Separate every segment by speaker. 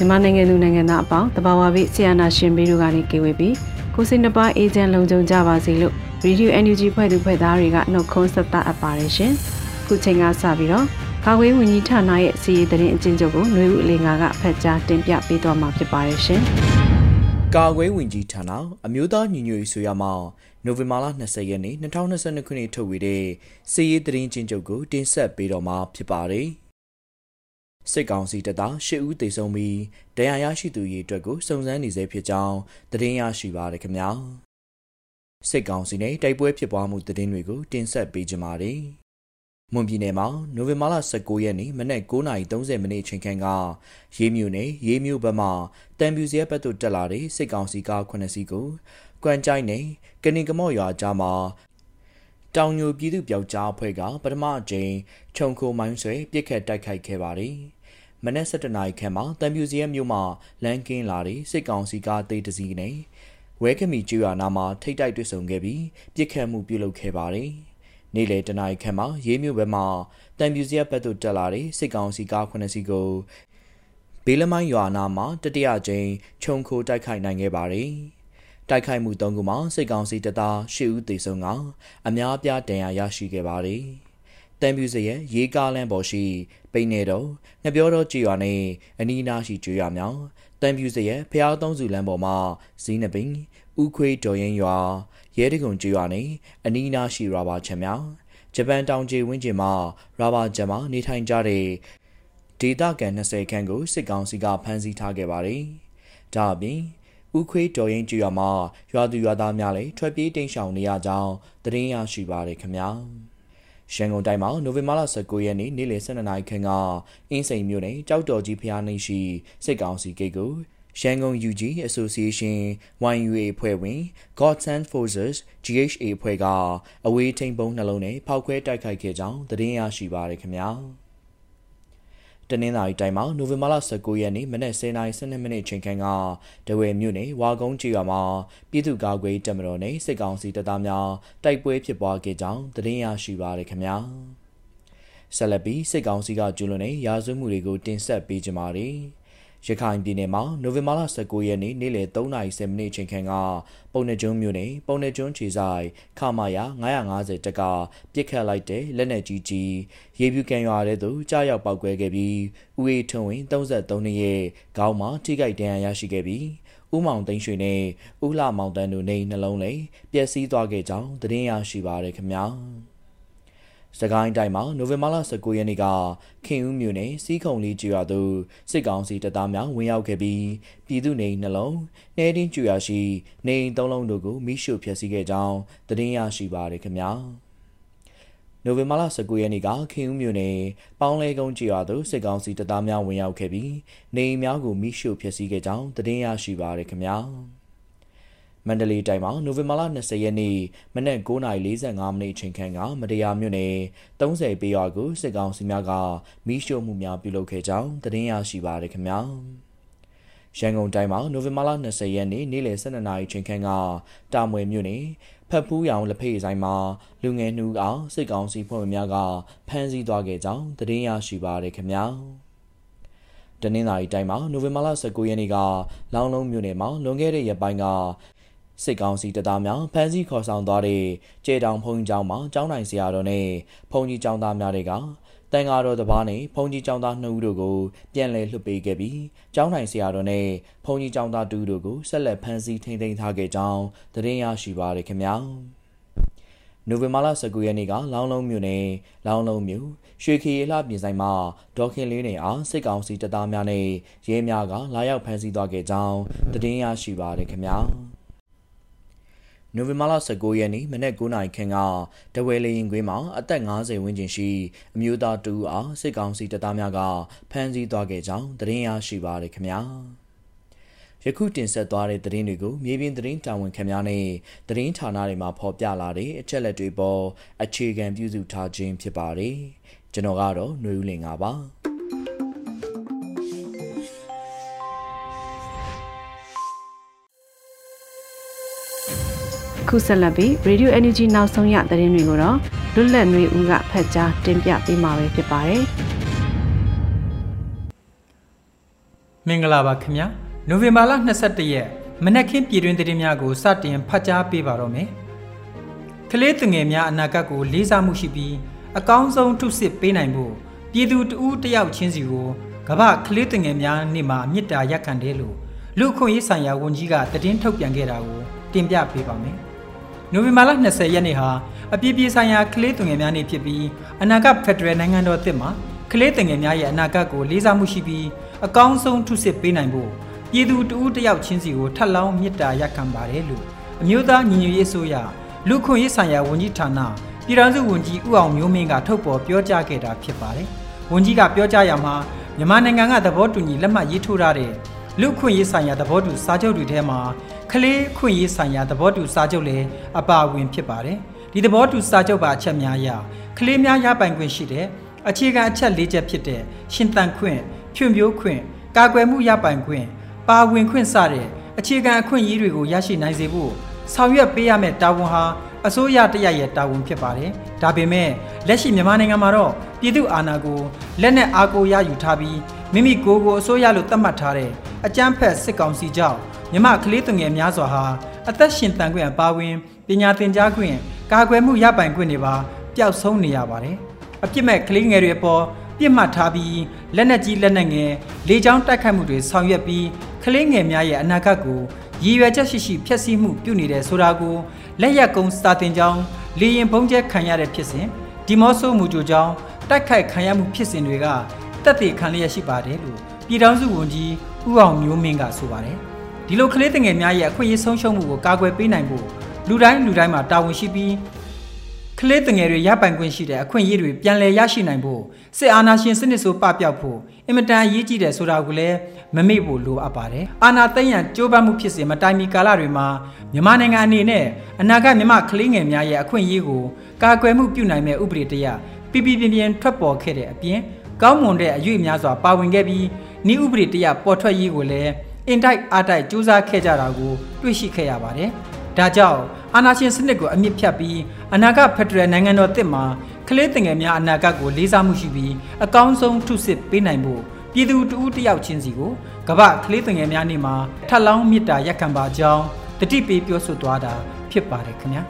Speaker 1: မြန်မာနိုင်ငံသူနိုင်ငံသားအပေါင်းတဘာဝဘေးဆီယနာရှင်ဘေးတို့ကနေကေဝေပြီးကိုစိနှစ်ပါးအေဂျင့်လုံခြုံကြပါစေလို့ Radio NUG ဖွဲ့သူဖွဲ့သားတွေကနှုတ်ခွန်းဆက်သအပ်ပါတယ်ရှင်။ခုချိန်ကစပြီးတော့ကာကွယ်ဝင်ကြီးဌာနရဲ့စီရေးသတင်းအကျဉ်းချုပ်ကိုຫນွေဦးအလေးငါကဖတ်ကြားတင်ပြပေးသွားမှာဖြစ်ပါတယ်ရှင်။
Speaker 2: ကာကွယ်ဝင်ကြီးဌာနအမျိုးသားညီညွတ်ရေးဆိုရမှာနိုဝင်ဘာလ20ရက်နေ့2022ခုနှစ်ထုတ်ဝေတဲ့စီရေးသတင်းချင်းချုပ်ကိုတင်ဆက်ပေးတော့မှာဖြစ်ပါတယ်။ စစ်ကောင်စီတပ်သား၈ဦးသေဆုံးပြီးဒဏ်ရာရရှိသူရေးအတွက်ကိုစုံစမ်းနေဆဲဖြစ်ကြောင်းသတင်းရရှိပါရခင်ဗျာစစ်ကောင်စီနဲ့တိုက်ပွဲဖြစ်ပွားမှုသတင်းတွေကိုတင်ဆက်ပေးကြပါမယ်မွန်ပြည်နယ်မှာနိုဝင်ဘာလ19ရက်နေ့မနက်9:30မိနစ်ချိန်ခန့်ကရေးမြို့နယ်ရေးမြို့ဘက်မှတံပြူစရဲဘက်သို့တက်လာတဲ့စစ်ကောင်စီကား9စီးကိုကွမ်ကြိုင်းနယ်ကဏီကမော့ရွာကြားမှာ တောင်ညိုပြည်သူပြောက်ကြားအဖွဲ့ကပထမအကြိမ်ခြုံခိုမိုင်းဆွဲပြစ်ခတ်တိုက်ခိုက်ခဲ့ပါတယ်။မနက်7:00နာရီခန့်မှာတံပြူစီရဲမြို့မှာလမ်းကင်းလာတဲ့စစ်ကောင်စီကားတေးတစီးနဲ့ဝဲကမီကျွာနာမှာထိတ်တိုက်တွေ့ဆုံခဲ့ပြီးပြစ်ခတ်မှုပြုလုပ်ခဲ့ပါတယ်။နေ့လယ်တနာရီခန့်မှာရေးမြို့ဘက်မှာတံပြူစီရဲဘက်သို့တက်လာတဲ့စစ်ကောင်စီကား9စီးကိုဘေးလမိုင်းရွာနာမှာတတိယကြိမ်ခြုံခိုတိုက်ခိုက်နိုင်ခဲ့ပါတယ်။ တိုက်ခိုက်မှု၃ခုမှာစစ်ကောင်စီတပ်သား၈ဦးသေဆုံးကအများအပြားဒဏ်ရာရရှိခဲ့ပါတယ်။တန်ပြူစရဲ့ရေကားလန်းပေါ်ရှိပိနေတော်ငပြောတော်ကြည်ရွာနဲ့အနီးနားရှိကျွော်မြောင်တန်ပြူစရဲ့ဖျားသုံးစုလမ်းပေါ်မှာဇီးနပင်ဥခွေးတော်ရင်ရွာရဲတကုံကျွော်နဲ့အနီးနားရှိရာဘာချံမြောင်ဂျပန်တောင်ကျေဝင်းကျင်မှာရာဘာချံမှာနေထိုင်ကြတဲ့ဒေတာကန်20ခန်းကိုစစ်ကောင်စီကဖမ်းဆီးထားခဲ့ပါတယ်။ဒါအပြင် ဥခွေးတော်ရင်ကျွာမှာရွာသူရွာသားများလည်းထွက်ပြေးတိမ်းရှောင်နေရကြောင်းသတင်းရရှိပါရခင်ဗျာရန်ကုန်တိုင်းမှာနိုဝင်ဘာလ19ရက်နေ့နေ့လယ်12နာရီခန့်ကအင်းစိန်မြို့နယ်ကြောက်တော်ကြီးဖျားနှိရှိစစ်ကောင်စီဂိတ်ကိုရန်ကုန် UG Association YUA ဖွဲ့ဝင် Gods and Forces GHA ဖွဲ့ကအဝေးထိန်ပုံနှလုံးနဲ့ဖောက်ခွဲတိုက်ခိုက်ခဲ့ကြောင်းသတင်းရရှိပါရခင်ဗျာ။ တနင်္သာရီတိုင်းမှာနိုဝင်ဘာလ19ရက်နေ့မနက်10:12မိနစ်ချိန်ခန့်ကတဝယ်မြို့နယ်ဝါကုန်းကျေးရွာမှာပြည်သူ့ကာကွယ်တပ်မတော်နဲ့စစ်ကောင်စီတပ်သားများတိုက်ပွဲဖြစ်ပွားခဲ့ကြောင်းသတင်းရရှိပါရခင်ဗျာဆက်လက်ပြီးစစ်ကောင်စီကကျူးလွန်တဲ့ရာဇဝတ်မှုတွေကိုတင်ဆက်ပေးကြပါမယ် ရခိုင်ပြည်နယ်မှာနိုဝင်ဘာလ19ရက်နေ့နေ့လယ်3:30မိနစ်ချိန်ခန့်ကပုံနှကျွန်းမြို့နယ်ပုံနှကျွန်းခြေဆိုင်ခမာယာ950တက်ကပြစ်ခတ်လိုက်တဲ့လက်နက်ကြီးကြီးရေပြူကန်ရွာတဲ့သူကြားရောက်ပောက်ကွဲခဲ့ပြီးဦးအေးထွန်းဝင်33နှစ်ရဲ့ခေါင်းမှာထိခိုက်ဒဏ်ရာရရှိခဲ့ပြီးဦးမောင်သိန်းရွှေနဲ့ဦးလှမောင်တန်းတို့နေနှလုံးလေးပျက်စီးသွားခဲ့ကြောင်းသတင်းရရှိပါရခင်ဗျာ။ စကိုင်းတိုင်းမှာနိုဝင်ဘာလ19ရက်နေ့ကခင်ဦးမြို့နယ်စီးခုံလေးကျွာသို့စစ်ကောင်စီတပ်သားများဝင်ရောက်ခဲ့ပြီးပြည်သူနေနှလုံးနှဲတင်းကျွာရှိနေအိမ်သုံးလုံးတို့ကိုမိရှုဖျက်ဆီးခဲ့ကြောင်းသတင်းရရှိပါရခင်ဗျာနိုဝင်ဘာလ19ရက်နေ့ကခင်ဦးမြို့နယ်ပေါင်းလဲကုန်းကျွာသို့စစ်ကောင်စီတပ်သားများဝင်ရောက်ခဲ့ပြီးနေအိမ်များကိုမိရှုဖျက်ဆီးခဲ့ကြောင်းသတင်းရရှိပါရခင်ဗျာ မန္တလေးတိုင်းမှာနိုဝင်ဘာလ20ရက်နေ့မနက်9:45မိနစ်အချိန်ခန့်ကမတရားမြို့နယ်30ပေရွာကိုစစ်ကောင်စီများကမီးရှို့မှုများပြုလုပ်ခဲ့ကြောင်းသတင်းရရှိပါရခင်ဗျာရန်ကုန်တိုင်းမှာနိုဝင်ဘာလ20ရက်နေ့နေ့လယ်12နာရီချိန်ခန့်ကတာမွေမြို့နယ်ဖက်ဖူးရောင်လက်ဖေးဆိုင်မှာလူငယ်နှူအောင်စစ်ကောင်စီဖွဲ့ဝင်များကဖမ်းဆီးသွားခဲ့ကြောင်းသတင်းရရှိပါရခင်ဗျာတနင်္လာရီတိုင်းမှာနိုဝင်ဘာလ19ရက်နေ့ကလောင်လုံးမြို့နယ်မှာလွန်ခဲ့တဲ့ရက်ပိုင်းက စစ်ကောင်စီတပ်သားများဖမ်းဆီးခေါ်ဆောင်သွားတဲ့ကျေတောင်ဖုန်ကြီးကျောင်းမှာကျောင်းနိုင်ဆရာတော်နဲ့ဖုန်ကြီးကျောင်းသားများတွေကတန်ဃာတော်တစ်ပါးနဲ့ဘုန်းကြီးကျောင်းသား2ဦးတို့ကိုပြန်လည်လွှတ်ပေးခဲ့ပြီးကျောင်းထိုင်ဆရာတော်နဲ့ဘုန်းကြီးကျောင်းသား2ဦးတို့ကိုဆက်လက်ဖမ်းဆီးထိန်းသိမ်းထားခဲ့ကြောင်းသတင်းရရှိပါရခင်ဗျာနိုဝင်ဘာလ19ရက်နေ့ကလောင်းလုံးမြို့နယ်လောင်းလုံးမြို့ရွှေခီရလှပြင်ဆိုင်မှာဒေါခင်လေးနေအားစစ်ကောင်စီတပ်သားများနဲ့ရဲများကလာရောက်ဖမ်းဆီးသွားခဲ့ကြောင်းသတင်းရရှိပါရခင်ဗျာ နိုဝင်ဘာလ19ရက်နေ့မနက်9:00နာရီခန့်ကတဝဲလေရင်ကွင်းမှာအသက်50ဝန်းကျင်ရှိအမျိုးသားတူအားစစ်ကောင်စီတပ်သားများကဖမ်းဆီးသွားခဲ့ကြောင်းသတင်းရရှိပါရခင်ဗျာယခုတင်ဆက်သွားတဲ့သတင်းတွေကိုမြေပြင်သတင်းတာဝန်ခံများနဲ့သတင်းဌာနတွေမှာဖော်ပြလာတဲ့အချက်လက်တွေပေါ်အခြေခံပြုစုထားခြင်းဖြစ်ပါတယ်ကျွန်တော်ကတော့ຫນွေဦးလင်ပါ
Speaker 1: ခုဆက်လက်ပြီး Radio Energy နောက်ဆုံးရသတင်းတွေကိုတော့လွတ်လပ်နေဦးကဖတ်ကြားတင်ပြပေးမှာပဲဖြစ်ပါတယ်။
Speaker 3: မင်္ဂလာပါခင်ဗျာ။နိုဝင်ဘာလ22ရက်မနက်ခင်းပြည်တွင်သတင်းများကိုစတင်ဖတ်ကြားပေးပါတော့မယ်။ကလေးသူငယ်များအနာဂတ်ကိုလေးစားမှုရှိပြီးအကောင်းဆုံးထုစစ်ပေးနိုင်ဖို့ပြည်သူတဦးတယောက်ချင်းစီကိုကမ္ဘာကလေးသူငယ်များနေ့မှာမြစ်တာရက်ခံတယ်လို့လူခွင့်ရေးဆိုင်ရာဝန်ကြီးကသတင်းထုတ်ပြန်ခဲ့တာကိုတင်ပြပေးပါမယ်။ နိုဝင်ဘာလ20ရက်နေ့ဟာအပြည်ပြည်ဆိုင်ရာကလေးသူငယ်များနေ့ဖြစ်ပြီးအနာဂတ်ဖက်ဒရယ်နိုင်ငံတော်အသစ်မှာကလေးသူငယ်များရဲ့အနာဂတ်ကိုလေးစားမှုရှိပြီးအကောင်းဆုံးထုစစ်ပေးနိုင်ဖို့ပြည်သူတဦးတယောက်ချင်းစီကိုထပ်လောင်းမြစ်တာရက်ခံပါတယ်လို့အမျိုးသားညီညွတ်ရေးအစိုးရလူခွင့်ရေးဆိုင်ရာဝန်ကြီးဌာနပြည်ထောင်စုဝန်ကြီးဦးအောင်မျိုးမင်းကထုတ်ပေါ်ပြောကြားခဲ့တာဖြစ်ပါတယ်။ဝန်ကြီးကပြောကြားရမှာမြန်မာနိုင်ငံကသဘောတူညီလက်မှတ်ရေးထိုးထားတဲ့လူခွင့်ရေးဆိုင်ရာသဘောတူစာချုပ်တွေထဲမှာ ကလေးခွင့်ရေးဆိုင်ရာသဘောတူစာချုပ်လည်းအပါအဝင်ဖြစ်ပါတယ်။ဒီသဘောတူစာချုပ်ပါအချက်များအရကလေးများရပိုင်ခွင့်ရှိတဲ့အခြေခံအချက်၄ချက်ဖြစ်တဲ့ရှင်သန်ခွင့်၊ဖြွံ့ဖြိုးခွင့်၊ကာကွယ်မှုရပိုင်ခွင့်၊ပါဝင်ခွင့်စတဲ့အခြေခံအခွင့်အရေးတွေကိုရရှိနိုင်စေဖို့ဆောင်ရွက်ပေးရမယ့်တာဝန်ဟာအစိုးရတရရဲ့တာဝန်ဖြစ်ပါတယ်။ဒါပေမဲ့လက်ရှိမြန်မာနိုင်ငံမှာတော့ပြည်သူအာဏာကိုလက်နက်အားကိုးရယူထားပြီးမိမိကိုယ်ကိုအစိုးရလို့သတ်မှတ်ထားတဲ့အကြမ်းဖက်စစ်ကောင်စီကြောင့် မြမကလေးသူငယ်များစွာဟာအသက်ရှင်တန်ခွင့်အပါဝင်ပညာသင်ကြားခွင့်ကာကွယ်မှုရပိုင်ခွင့်တွေပါပျောက်ဆုံးနေရပါတယ်။အပြစ်မဲ့ကလေးငယ်တွေပေါ်ပြစ်မှတ်ထားပြီးလက်နက်ကြီးလက်နက်ငယ်လေကြောင်းတိုက်ခိုက်မှုတွေဆောင်ရွက်ပြီးကလေးငယ်များရဲ့အနာဂတ်ကိုရည်ရွယ်ချက်ရှိရှိဖျက်ဆီးမှုပြုနေတဲ့ဆိုတာကိုလက်ရက်ကုန်းစာတင်ကြောင်းလေရင်ဘုံကျဲခံရတဲ့ဖြစ်စဉ်ဒီမော့ဆိုမူကြိုကြောင်းတိုက်ခိုက်ခံရမှုဖြစ်စဉ်တွေကတက်တည်ခံလျက်ရှိပါတယ်လို့ပြည်ထောင်စုဝန်ကြီးဦးအောင်မျိုးမင်းကဆိုပါတယ် ဒီလိုကလေးငယ်များရဲ့အခွင့်အရေးဆုံးရှုံးမှုကိုကာကွယ်ပေးနိုင်ဖို့လူတိုင်းလူတိုင်းမှာတာဝန်ရှိပြီးကလေးငယ်တွေရပိုင်ခွင့်ရှိတဲ့အခွင့်အရေးတွေပြန်လည်ရရှိနိုင်ဖို့စစ်အာဏာရှင်စနစ်ဆိုပပျောက်ဖို့အင်မတန်အရေးကြီးတယ်ဆိုတာကိုလည်းမမေ့ဖို့လိုအပ်ပါတယ်။အာဏာသိမ်းရန်ကြိုးပမ်းမှုဖြစ်စဉ်မတိုင်မီကာလတွေမှာမြန်မာနိုင်ငံအနေနဲ့အနာဂတ်မြန်မာကလေးငယ်များရဲ့အခွင့်အရေးကိုကာကွယ်မှုပြုနိုင်မဲ့ဥပဒေတရပြပြပြင်းပြင်းထွက်ပေါ်ခဲ့တဲ့အပြင်ကောင်းမွန်တဲ့အရွေ့များစွာပါဝင်ခဲ့ပြီးဤဥပဒေတရပေါ်ထွက်ရေးကိုလည်း အင်တိုက်အားတိုက်စူးစမ်းခဲ့ကြတာကိုတွေ့ရှိခဲ့ရပါတယ်။ဒါကြောင့်အာဏာရှင်စနစ်ကိုအမြင့်ဖြတ်ပြီးအနာဂတ်ဖက်ဒရယ်နိုင်ငံတော်တစ်မှာကလေးငယ်များအနာဂတ်ကိုလေးစားမှုရှိပြီးအကောင်းဆုံးထုစစ်ပေးနိုင်ဖို့ပြည်သူတဦးတယောက်ချင်းစီကိုကမ္ဘာကလေးငယ်များနေ့မှာထပ်လောင်းမြစ်တာရက်ခံပါကြောင်းတတိပေးပြောဆိုသွားတာဖြစ်ပါတယ်ခင်ဗျာ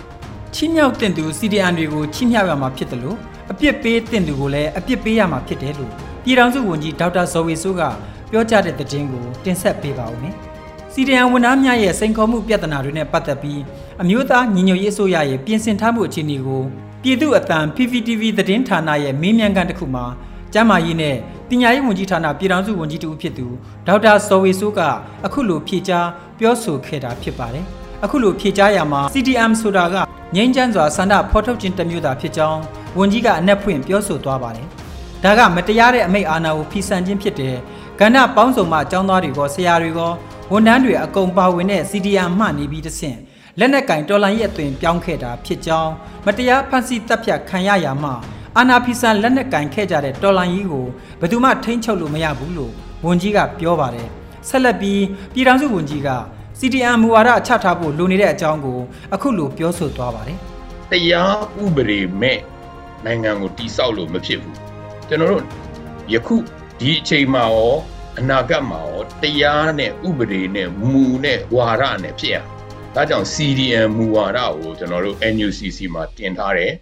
Speaker 3: ။ချင်းမြောက်တင်သူ CDN တွေကိုချင်းမြောက်ရမှာဖြစ်တယ်လို့အပြစ်ပေးတင်သူကိုလည်းအပြစ်ပေးရမှာဖြစ်တယ်လို့ပြည်ထောင်စုဝန်ကြီးဒေါက်တာဇော်ဝေဆိုးက ပြောကြားတဲ့သတင်းကိုတင်ဆက်ပေးပါဦးမယ်။စီဒီအန်ဝန်ထမ်းများရဲ့စိန်ခေါ်မှုပြဿနာတွေနဲ့ပတ်သက်ပြီးအမျိုးသားညီညွတ်ရေးအစိုးရရဲ့ပြင်ဆင်ထားမှုအခြေအနေကိုပြည်သူ့အသံ PPTV သတင်းဌာနရဲ့မေးမြန်းခန်းတစ်ခုမှာကျမ်းမာရေးနဲ့ပညာရေးဝန်ကြီးဌာနပြည်ထောင်စုဝန်ကြီးတူဖြစ်သူဒေါက်တာစောဝေဆိုးကအခုလိုဖြေကြားပြောဆိုခဲ့တာဖြစ်ပါတယ်။အခုလိုဖြေကြားရမှာ CDM ဆိုတာကငြိမ်းချမ်းစွာဆန္ဒဖော်ထုတ်ခြင်းတစ်မျိုးသာဖြစ်ကြောင်းဝန်ကြီးကအနက်ဖွင့်ပြောဆိုသွားပါတယ်။ဒါကမတရားတဲ့အမိတ်အာဏာကိုဖီဆန်ခြင်းဖြစ်တယ် ကဏ္ဍပေါင်းစုံမှအကြောင်းသားတွေကဆရာတွေကဝန်ထမ်းတွေအကုန်ပါဝင်တဲ့ CDM မှနေပြီးတဆင့်လက်နက်ကင်တော်လိုင်းရဲ့အသွင်ပြောင်းခဲ့တာဖြစ်ကြောင်းမတရားဖန်ဆီးတပ်ဖြတ်ခံရရာမှာအာနာဖီဆန်လက်နက်ကင်ခဲ့ကြတဲ့တော်လိုင်းကြီးကိုဘယ်သူမှထိန်းချုပ်လို့မရဘူးလို့ဝန်ကြီးကပြောပါတယ်ဆက်လက်ပြီးပြည်ထောင်စုဝန်ကြီးက CDM မူဝါဒချထားဖို့လိုနေတဲ့အကြောင်းကိုအခုလိုပြောဆိုသွားပါတယ်
Speaker 4: တရားဥပဒေမဲ့နိုင်ငံကိုတိဆောက်လို့မဖြစ်ဘူးကျွန်တော်တို့ယခုဒီအချိန်မှာရော အနာဂတ်မှာရောတရားနဲ့ဥပဒေနဲ့မူနဲ့ဝါဒနဲ့ဖြစ်ရဒါကြောင့် CDM မူဝါဒကိုကျွန်တော်တို့ NUCC မှာတင်ထားတယ်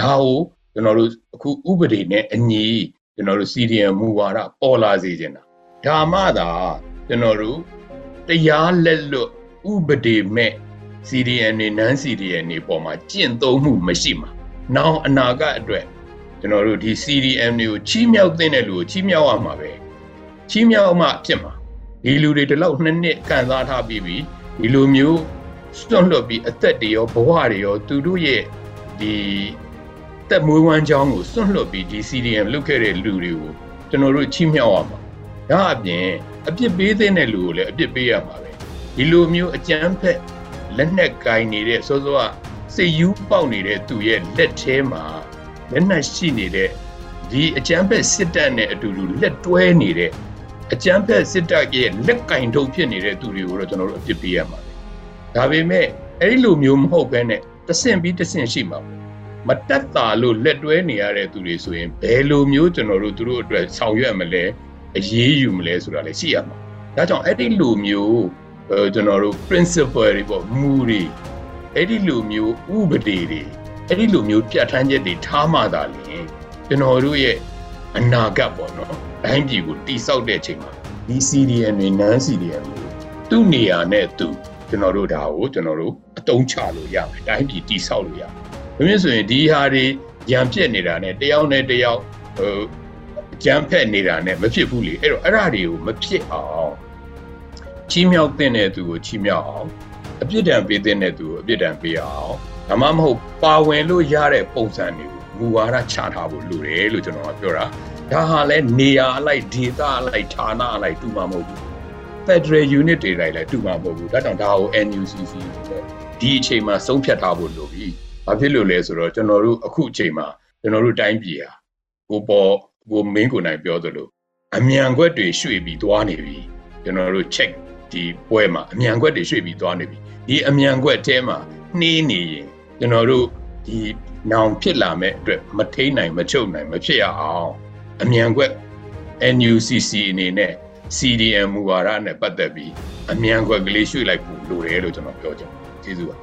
Speaker 4: ဒါကိုကျွန်တော်တို့အခုဥပဒေနဲ့အညီကျွန်တော်တို့ CDM မူဝါဒပေါ်လာစေချင်တာဒါမှသာကျွန်တော်တို့တရားလက်လွတ်ဥပဒေမဲ့ CDN နဲ့ non CDN တွေပေါ်မှာကျင့်သုံးမှုမရှိမှာ။နောက်အနာဂတ်အတွက်ကျွန်တော်တို့ဒီ CDM တွေကိုချီးမြှောက်တဲ့လူကိုချီးမြှောက်ရမှာပဲ။ ချီးမြှောက်မှဖြစ်မှာ။ဒီလူတွေဒီလောက်နှစ်နှစ်ကန်စားထားပြီးပြီဒီလိုမျိုးစွန့်လွတ်ပြီးအသက်တွေရောဘဝတွေရောသူတို့ရဲ့ဒီတက်မွေးဝမ်းကြောင်းကိုစွန့်လွတ်ပြီးဒီ CDM လုပ်ခဲ့တဲ့လူတွေကိုကျွန်တော်တို့ချီးမြှောက်ရမှာ။ဒါအပြင်အပြစ်ပေးတဲ့လူကိုလည်းအပြစ်ပေးရမှာပဲ။ဒီလိုမျိုးအကြမ်းဖက်လက်နက်ကင်နေတဲ့စောစောကစိတ်ယူပေါက်နေတဲ့သူရဲ့လက်ထဲမှာလက်နက်ရှိနေတဲ့ဒီအကြမ်းဖက်စစ်တပ်နဲ့အတူတူလက်တွဲနေတဲ့ အကြမ်းဖက်စစ်တပ်ရဲ့လက်ကင်ထုတ်ဖြစ်နေတဲ့သူတွေကိုတော့ကျွန်တော်တို့အပြစ်ပေးရမှာပဲဒါပေမဲ့အဲ့ဒီလိုမျိုးမဟုတ်ဘဲနဲ့တဆင့်ပြီးတဆင့်ရှိမှာပေါ့မတက်တာလို့လက်တွဲနေရတဲ့သူတွေဆိုရင်ဘယ်လိုမျိုးကျွန်တော်တို့သူတို့အတွက်ဆောင်ရွက်မလဲအရေးယူမလဲဆိုတာလည်းရှိရမှာဒါကြောင့်အဲ့ဒီလိုမျိုးအဲကျွန်တော်တို့ principle တွေပေါ့မူတွေအဲ့ဒီလိုမျိုးဥပဒေတွေအဲ့ဒီလိုမျိုးပြဋ္ဌာန်းချက်တွေထားမှသာလျှင်ကျွန်တော်တို့ရဲ့ အနာဂတ်ပေါ့နော်တိုင်းပြည်ကိုတိဆောက်တဲ့အချိန်မှာဒီ CDN တွေ non CDN တွေသူ့နေရာနဲ့သူကျွန်တော်တို့ဒါကိုကျွန်တော်တို့အတုံးချလို့ရမယ်တိုင်းပြည်တိဆောက်လို့ရမယ်ဒါမျိုးဆိုရင်ဒီဟာတွေရံပြက်နေတာနဲ့တယောက်နဲ့တယောက်ဟိုကြမ်းဖက်နေတာနဲ့မဖြစ်ဘူးလေအဲ့တော့အဲ့ဒါတွေကိုမဖြစ်အောင်ချီးမြှောက်တဲ့သူကိုချီးမြှောက်အောင်အပြစ်ဒဏ်ပေးတဲ့သူကိုအပြစ်ဒဏ်ပေးအောင်ဒါမှမဟုတ်ပါဝင်လို့ရတဲ့ပုံစံတွေကို မူဝါဒချထားဖို့လိုတယ်လို့ကျွန်တော်ကပြောတာဒါဟာလဲနေရာအလိုက်ဒေသအလိုက်ဌာနအလိုက်တူမှာမဟုတ်ဘူး Federal Unit တွေလိုက်လဲတူမှာမဟုတ်ဘူးဒါကြောင့်ဒါကို NUCC ဒီအချိန်မှာဆုံးဖြတ်ထားဖို့လိုပြီဘာဖြစ်လို့လဲဆိုတော့ကျွန်တော်တို့အခုအချိန်မှာကျွန်တော်တို့တိုင်းပြည်ဟာကိုပေါ်ကိုမင်းကိုနိုင်ပြောသလိုအမြန်ခွက်တွေရွှေ့ပြီးသွားနေပြီကျွန်တော်တို့ check ဒီပွဲမှာအမြန်ခွက်တွေရွှေ့ပြီးသွားနေပြီဒီအမြန်ခွက်အဲမှာနှီးနေရင်ကျွန်တော်တို့ ဒီနောင်ဖြစ်လာမဲ့အတွက်မထိန်နိုင်မချုပ်နိုင်မဖြစ်ရအောင်အမြန်ခွက် NUCC အနေနဲ့ CDM မူဝါဒနဲ့ပတ်သက်ပြီးအမြန်ခွက်ကလေးရွှေ့လိုက်ဖို့လိုတယ်လို့ကျွန်တော်ပြောချင်ပါတယ်ကျေးဇူးပါ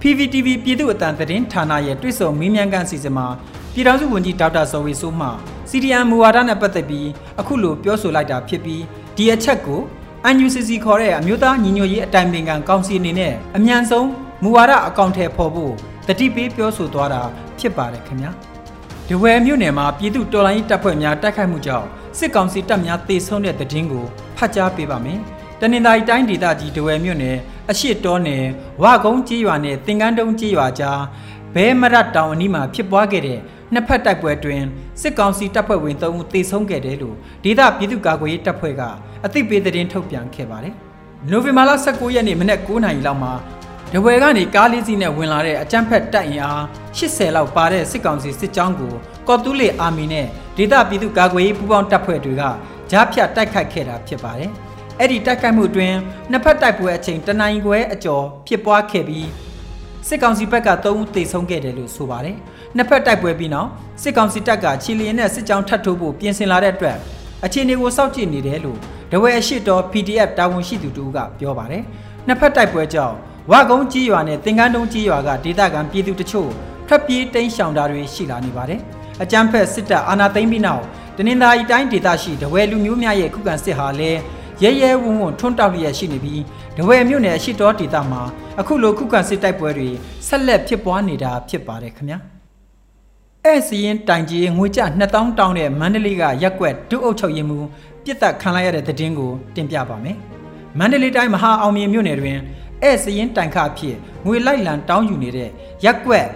Speaker 3: PVTV ပြည်သူ့အတန်သတင်းဌာနရဲ့တွေ့ဆုံမင်းမြန်ကန်စီစဉ်မှာပြည်ထောင်စုဝန်ကြီးဒေါက်တာဇော်ဝေဆိုးမှ CDM မူဝါဒနဲ့ပတ်သက်ပြီးအခုလိုပြောဆိုလိုက်တာဖြစ်ပြီးဒီအချက်ကို UNCC ခေါ်တဲ့အမျိုးသားညီညွတ်ရေးအတိုင်ပင်ခံကောင်စီအနေနဲ့အမြန်ဆုံးမူဝါဒအကောင့်ထဲပေါ်ဖို့ တတိပေးပြောဆိုသွားတာဖြစ်ပါတယ်ခင်ဗျာ။ဒီဝယ်မြို့နယ်မှာပြည်သူတော်လိုင်းတပ်ဖွဲ့များတိုက်ခိုက်မှုကြောင့်စစ်ကောင်စီတပ်များတေဆုံးတဲ့တည်င်းကိုဖတ်ကြားပေးပါမယ်။တနင်္သာရီတိုင်းဒေသကြီးဒဝယ်မြို့နယ်အရှိတောနယ်ဝကုန်းကြီးရွာနဲ့တင်ကန်းတုံးကြီးရွာကြားဘဲမရတ်တောင်အနီးမှာဖြစ်ပွားခဲ့တဲ့နှစ်ဖက်တိုက်ပွဲတွင်စစ်ကောင်စီတပ်ဖွဲ့ဝင်3ဦးသေဆုံးခဲ့တယ်လို့ဒေသပြည်သူ့ကာကွယ်ရေးတပ်ဖွဲ့ကအသိပေးသတင်းထုတ်ပြန်ခဲ့ပါတယ်။နိုဝင်ဘာလ19ရက်နေ့မနက်9:00နာရီလောက်မှာ ဒဝယ်ကနေကားလေးစီးနဲ့ဝင်လာတဲ့အကြမ်းဖက်တပ်အင်အား80လောက်ပါတဲ့စစ်ကောင်စီစစ်ကြောင်းကိုကော်တူးလေအာမီနဲ့ဒေသပြည်သူ့ကာကွယ်ရေးပူးပေါင်းတပ်ဖွဲ့တွေကကြားဖြတ်တိုက်ခိုက်ခဲ့တာဖြစ်ပါတယ်။အဲ့ဒီတိုက်ခိုက်မှုအတွင်းနှစ်ဖက်တိုက်ပွဲအချိန်တနင်္ဂနွေအကျော်ဖြစ်ပွားခဲ့ပြီးစစ်ကောင်စီဘက်က3ဦးသေဆုံးခဲ့တယ်လို့ဆိုပါတယ်။နှစ်ဖက်တိုက်ပွဲပြီးနောက်စစ်ကောင်စီတပ်ကချီလီယန်နဲ့စစ်ကြောင်းထပ်ထိုးဖို့ပြင်ဆင်လာတဲ့အတွက်အခြေအနေကိုစောင့်ကြည့်နေတယ်လို့ဒဝဲအရှိတော် PDF တာဝန်ရှိသူတူကပြောပါတယ်။နှစ်ဖက်တိုက်ပွဲကြောင့် ဝကုန်းကြီးရွာနဲ့သင်္ကန်းတုံးကြီးရွာကဒေသခံပြည်သူတချို့ထွက်ပြေးတိမ်းရှောင်တာတွေရှိလာနေပါတယ်။အကြမ်းဖက်စစ်တပ်အာဏာသိမ်းပြီးနောက်တနင်္သာရီတိုင်းဒေသရှိဒဝဲလူမျိုးများရဲ့ခုခံစစ်ဟာလည်းရဲရဲဝံ့ဝံ့ထွန်းတောက်လျက်ရှိနေပြီးဒဝဲမြို့နယ်အရှိတော်ဒေသမှာအခုလိုခုခံစစ်တိုက်ပွဲတွေဆက်လက်ဖြစ်ပွားနေတာဖြစ်ပါတယ်ခင်ဗျာ။အဲစီရင်တိုင်ကြီးငွေကျ2000တောင်းတဲ့မန္တလေးကရက်ကွက်ဒုအုပ်ချုပ်ရေးမှူးပြစ်တက်ခံလိုက်ရတဲ့တဲ့တင်ကိုတင်ပြပါမယ်။မန္တလေးတိုင်းမဟာအောင်မြေမြို့နယ်တွင် အဲစရင်တိုင်ခအဖြစ်ငွေလိုက်လံတောင်းယူနေတဲ့ရက်ကွက်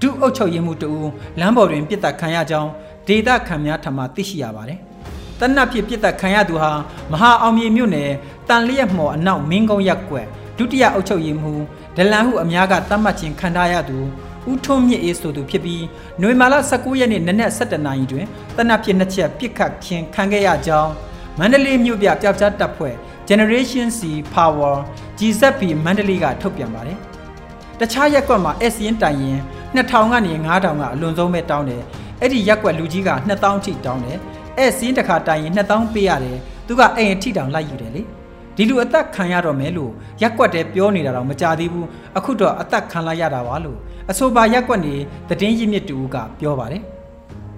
Speaker 3: ဒုအုပ်ချုပ်ရေးမှူးတူလမ်းပေါ်တွင်ပြစ်ဒဏ်ခံရကြောင်းဒေတာခံများထံမှသိရှိရပါတယ်။တနတ်ဖြစ်ပြစ်ဒဏ်ခံရသူဟာမဟာအောင်မြေမြို့နယ်တန်လျက်မော်အနောက်မင်းကုန်းရက်ကွက်ဒုတိယအုပ်ချုပ်ရေးမှူးဒလန်ဟုအများကတတ်မှတ်ခြင်းခံထားရသူဦးထွန်းမြင့်အေးဆိုသူဖြစ်ပြီးနွေမာလာ19ရက်နေ့နနက်7:00နာရီတွင်တနတ်ဖြစ်နှစ်ချက်ပြစ်ခတ်ခြင်းခံခဲ့ရကြောင်းမန္တလေးမြို့ပြပျောက်ကြားတပ်ဖွဲ့ Generation C Power GZP မန္တလေးကထုတ်ပြန်ပါတယ်။တခြားရက်ကွက်မှာ S ရင်တိုင်ရင်2000ကနေ9000ကအလွန်ဆုံးပဲတောင်းတယ်။အဲ့ဒီရက်ကွက်လူကြီးက2000ထိတောင်းတယ်။ S ရင်တစ်ခါတိုင်ရင်2000ပေးရတယ်။သူကအိမ်အထိတောင်လိုက်ယူတယ်လေ။ဒီလူအသက်ခံရတော့မယ်လို့ရက်ကွက်တဲပြောနေတာတော့မကြသေးဘူး။အခုတော့အသက်ခံလိုက်ရတာပါလို့အဆိုပါရက်ကွက်နေတည်င်းရင်းမြစ်တူကပြောပါတယ်။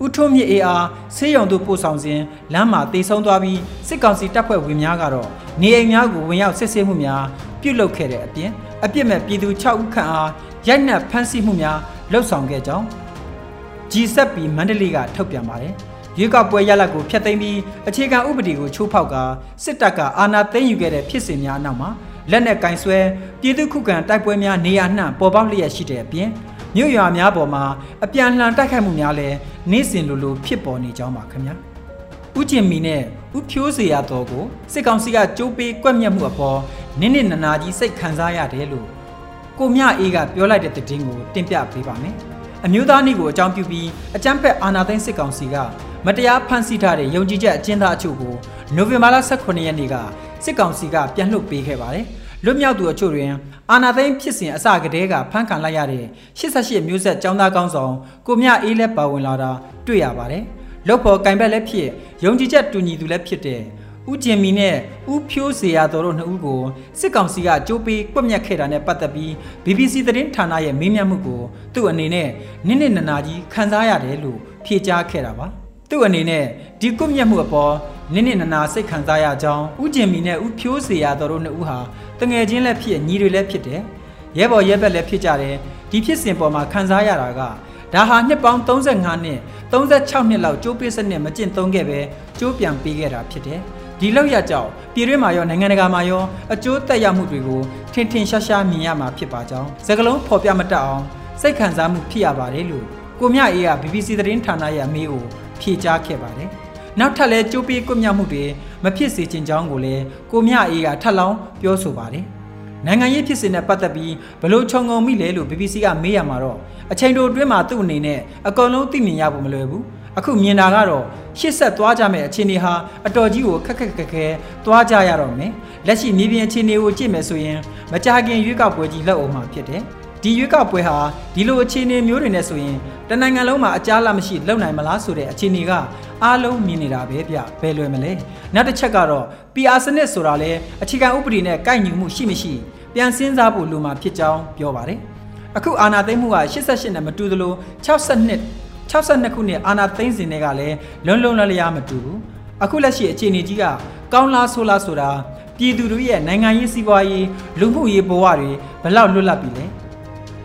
Speaker 3: ဦးထွန်းမြင့်အေးအားဆေးရုံသို့ပို့ဆောင်စဉ်လမ်းမှာတေဆုံးသွားပြီးစစ်ကောင်စီတပ်ဖွဲ့ဝင်များကတော့နေအိမ်များကိုဝင်ရောက်စစ်ဆေးမှုများပြုလုပ်ခဲ့တဲ့အပြင်အပြစ်မဲ့ပြည်သူ6ဦးခန့်အားရိုက်နှက်ဖမ်းဆီးမှုများလှုပ်ဆောင်ခဲ့ကြောင်း G7 မန္တလေးကထုတ်ပြန်ပါတယ်ရွေးကောက်ပွဲရလဒ်ကိုဖျက်သိမ်းပြီးအခြေခံဥပဒေကိုချိုးဖောက်ကစစ်တပ်ကအာဏာသိမ်းယူခဲ့တဲ့ဖြစ်စဉ်များအနောက်မှာလက်နက်ကင်ဆွဲပြည်သူခုခံတိုက်ပွဲများနေရာနှံ့ပေါ်ပေါက်လျက်ရှိတဲ့အပြင် မြို့ရွာများပေါ်မှာအပြန်လှန်တိုက်ခိုက်မှုများလည်းနေ့စဉ်လိုလိုဖြစ်ပေါ်နေကြောင်းပါခင်ဗျာဥကျင်မီနဲ့ဥဖြိုးစေရတော်ကိုစစ်ကောင်စီကကြိုးပေးကွက်မြက်မှုအပေါ်နင်းနစ်နာနာကြီးစိတ်ခံစားရတယ်လို့ကိုမြအေးကပြောလိုက်တဲ့သတင်းကိုတင်ပြပေးပါမယ်အမျိုးသားနေ့ကိုအကြောင်းပြုပြီးအကြမ်းဖက်အာဏာသိမ်းစစ်ကောင်စီကမတရားဖမ်းဆီးထားတဲ့ယုံကြည်ချက်အကျဉ်းသားအချို့ကိုနိုဝင်ဘာလ18ရက်နေ့ကစစ်ကောင်စီကပြန်လွှတ်ပေးခဲ့ပါတယ်။လွတ်မြောက်သူအချို့တွင် အာနာသိန်းဖြစ်စဉ်အစကတည်းကဖမ်းခံလိုက်ရတဲ့88မျိုးဆက်ចောင်းသားကောင်းဆောင်ကိုမြအေးလည်းပါဝင်လာတာတွေ့ရပါတယ်။လုတ်ဖို့ကင်ဘက်လည်းဖြစ်ယုံကြည်ချက်တူညီသူလည်းဖြစ်တဲ့ဦးကျင်မီနဲ့ဦးဖြိုးစေရတော်တို့နှစ်ဦးကိုစစ်ကောင်စီကကြိုးပေးကွက်မြက်ခဲ့တာနဲ့ပတ်သက်ပြီး BBC သတင်းဌာနရဲ့မေးမြန်းမှုကိုသူ့အနေနဲ့နစ်နစ်နာနာကြီးခန်းစားရတယ်လို့ဖြေကြားခဲ့တာပါ။ သူ့အနေနဲ့ဒီကွမြတ်မှုအပေါ်နစ်နစ်နာနာစိတ်ခံစားရကြောင်းဥကျင်မီနဲ့ဥဖြိုးစေရတော်တို့နှစ်ဦးဟာတငယ်ချင်းလည်းဖြစ်ညီတွေလည်းဖြစ်တယ်ရဲဘော်ရဲဘက်လည်းဖြစ်ကြတယ်ဒီဖြစ်စဉ်ပေါ်မှာခံစားရတာကဒါဟာနှစ်ပေါင်း35နှစ်36နှစ်လောက်ကျိုးပေးစနစ်မကျင့်သုံးခဲ့ပဲကျိုးပြန်ပေးခဲ့တာဖြစ်တယ်ဒီလောက်ရကြောင့်ပြည်တွင်းမှာရောနိုင်ငံတကာမှာရောအကျိုးသက်ရောက်မှုတွေကိုထင်ထင်ရှားရှားမြင်ရမှာဖြစ်ပါကြောင်းစကလုံးဖော်ပြမတတ်အောင်စိတ်ခံစားမှုဖြစ်ရပါတယ်လို့ကိုမြအေးက BBC သတင်းဌာနရဲ့အမေးကို ဖြေကြားခဲ့ပါတယ်။နောက်ထပ်လဲကြိုးပေးကွမြောက်မှုတွေမဖြစ်စေချင်ကြောင်းကိုလည်းကိုမြအေးကထပ်လောင်းပြောဆိုပါတယ်။နိုင်ငံရေးဖြစ်စဉ်နဲ့ပတ်သက်ပြီးဘလို့ခြုံငုံမိလဲလို့ BBC ကမေးရမှာတော့အချိန်တိုအတွင်းမှာသူ့အနေနဲ့အကုန်လုံးသိမြင်ရဖို့မလွယ်ဘူး။အခုမြင်တာကတော့ရှစ်ဆက်သွားကြမယ့်အခြေအနေဟာအတော်ကြီးကိုခက်ခက်ခက်ခဲသွားကြရတော့မယ်။လက်ရှိမြေပြင်အခြေအနေကိုကြည့်မယ်ဆိုရင်မကြခင်ရွေးကောက်ပွဲကြီးလက်အောင်မှာဖြစ်တယ်။ ဒီရွေးကောက်ပွဲဟာဒီလိုအခြေအနေမျိုးတွေနဲ့ဆိုရင်တနိုင်ငံလုံးမှာအကြားလာမရှိလုံနိုင်မလားဆိုတဲ့အခြေအနေကအားလုံးမြင်နေတာပဲဗျဘယ်လွယ်မလဲနောက်တစ်ချက်ကတော့ PR စနစ်ဆိုတာလဲအခြေခံဥပဒေနဲ့ကိုက်ညီမှုရှိမရှိပြန်စင်းစားဖို့လိုမှာဖြစ်ကြောင်းပြောပါတယ်အခုအာဏာသိမ်းမှုက88နဲ့မတူသလို62 62ခုနှစ်အာဏာသိမ်းစဉ်တွေကလည်းလွန်လွန်လလျားမတူဘူးအခုလက်ရှိအခြေအနေကြီးကကောင်းလားဆိုလားဆိုတာပြည်သူတို့ရဲ့နိုင်ငံရေးစီးပွားရေးလူမှုရေးဘဝတွေဘလောက်လွတ်လပ်ပြီလဲ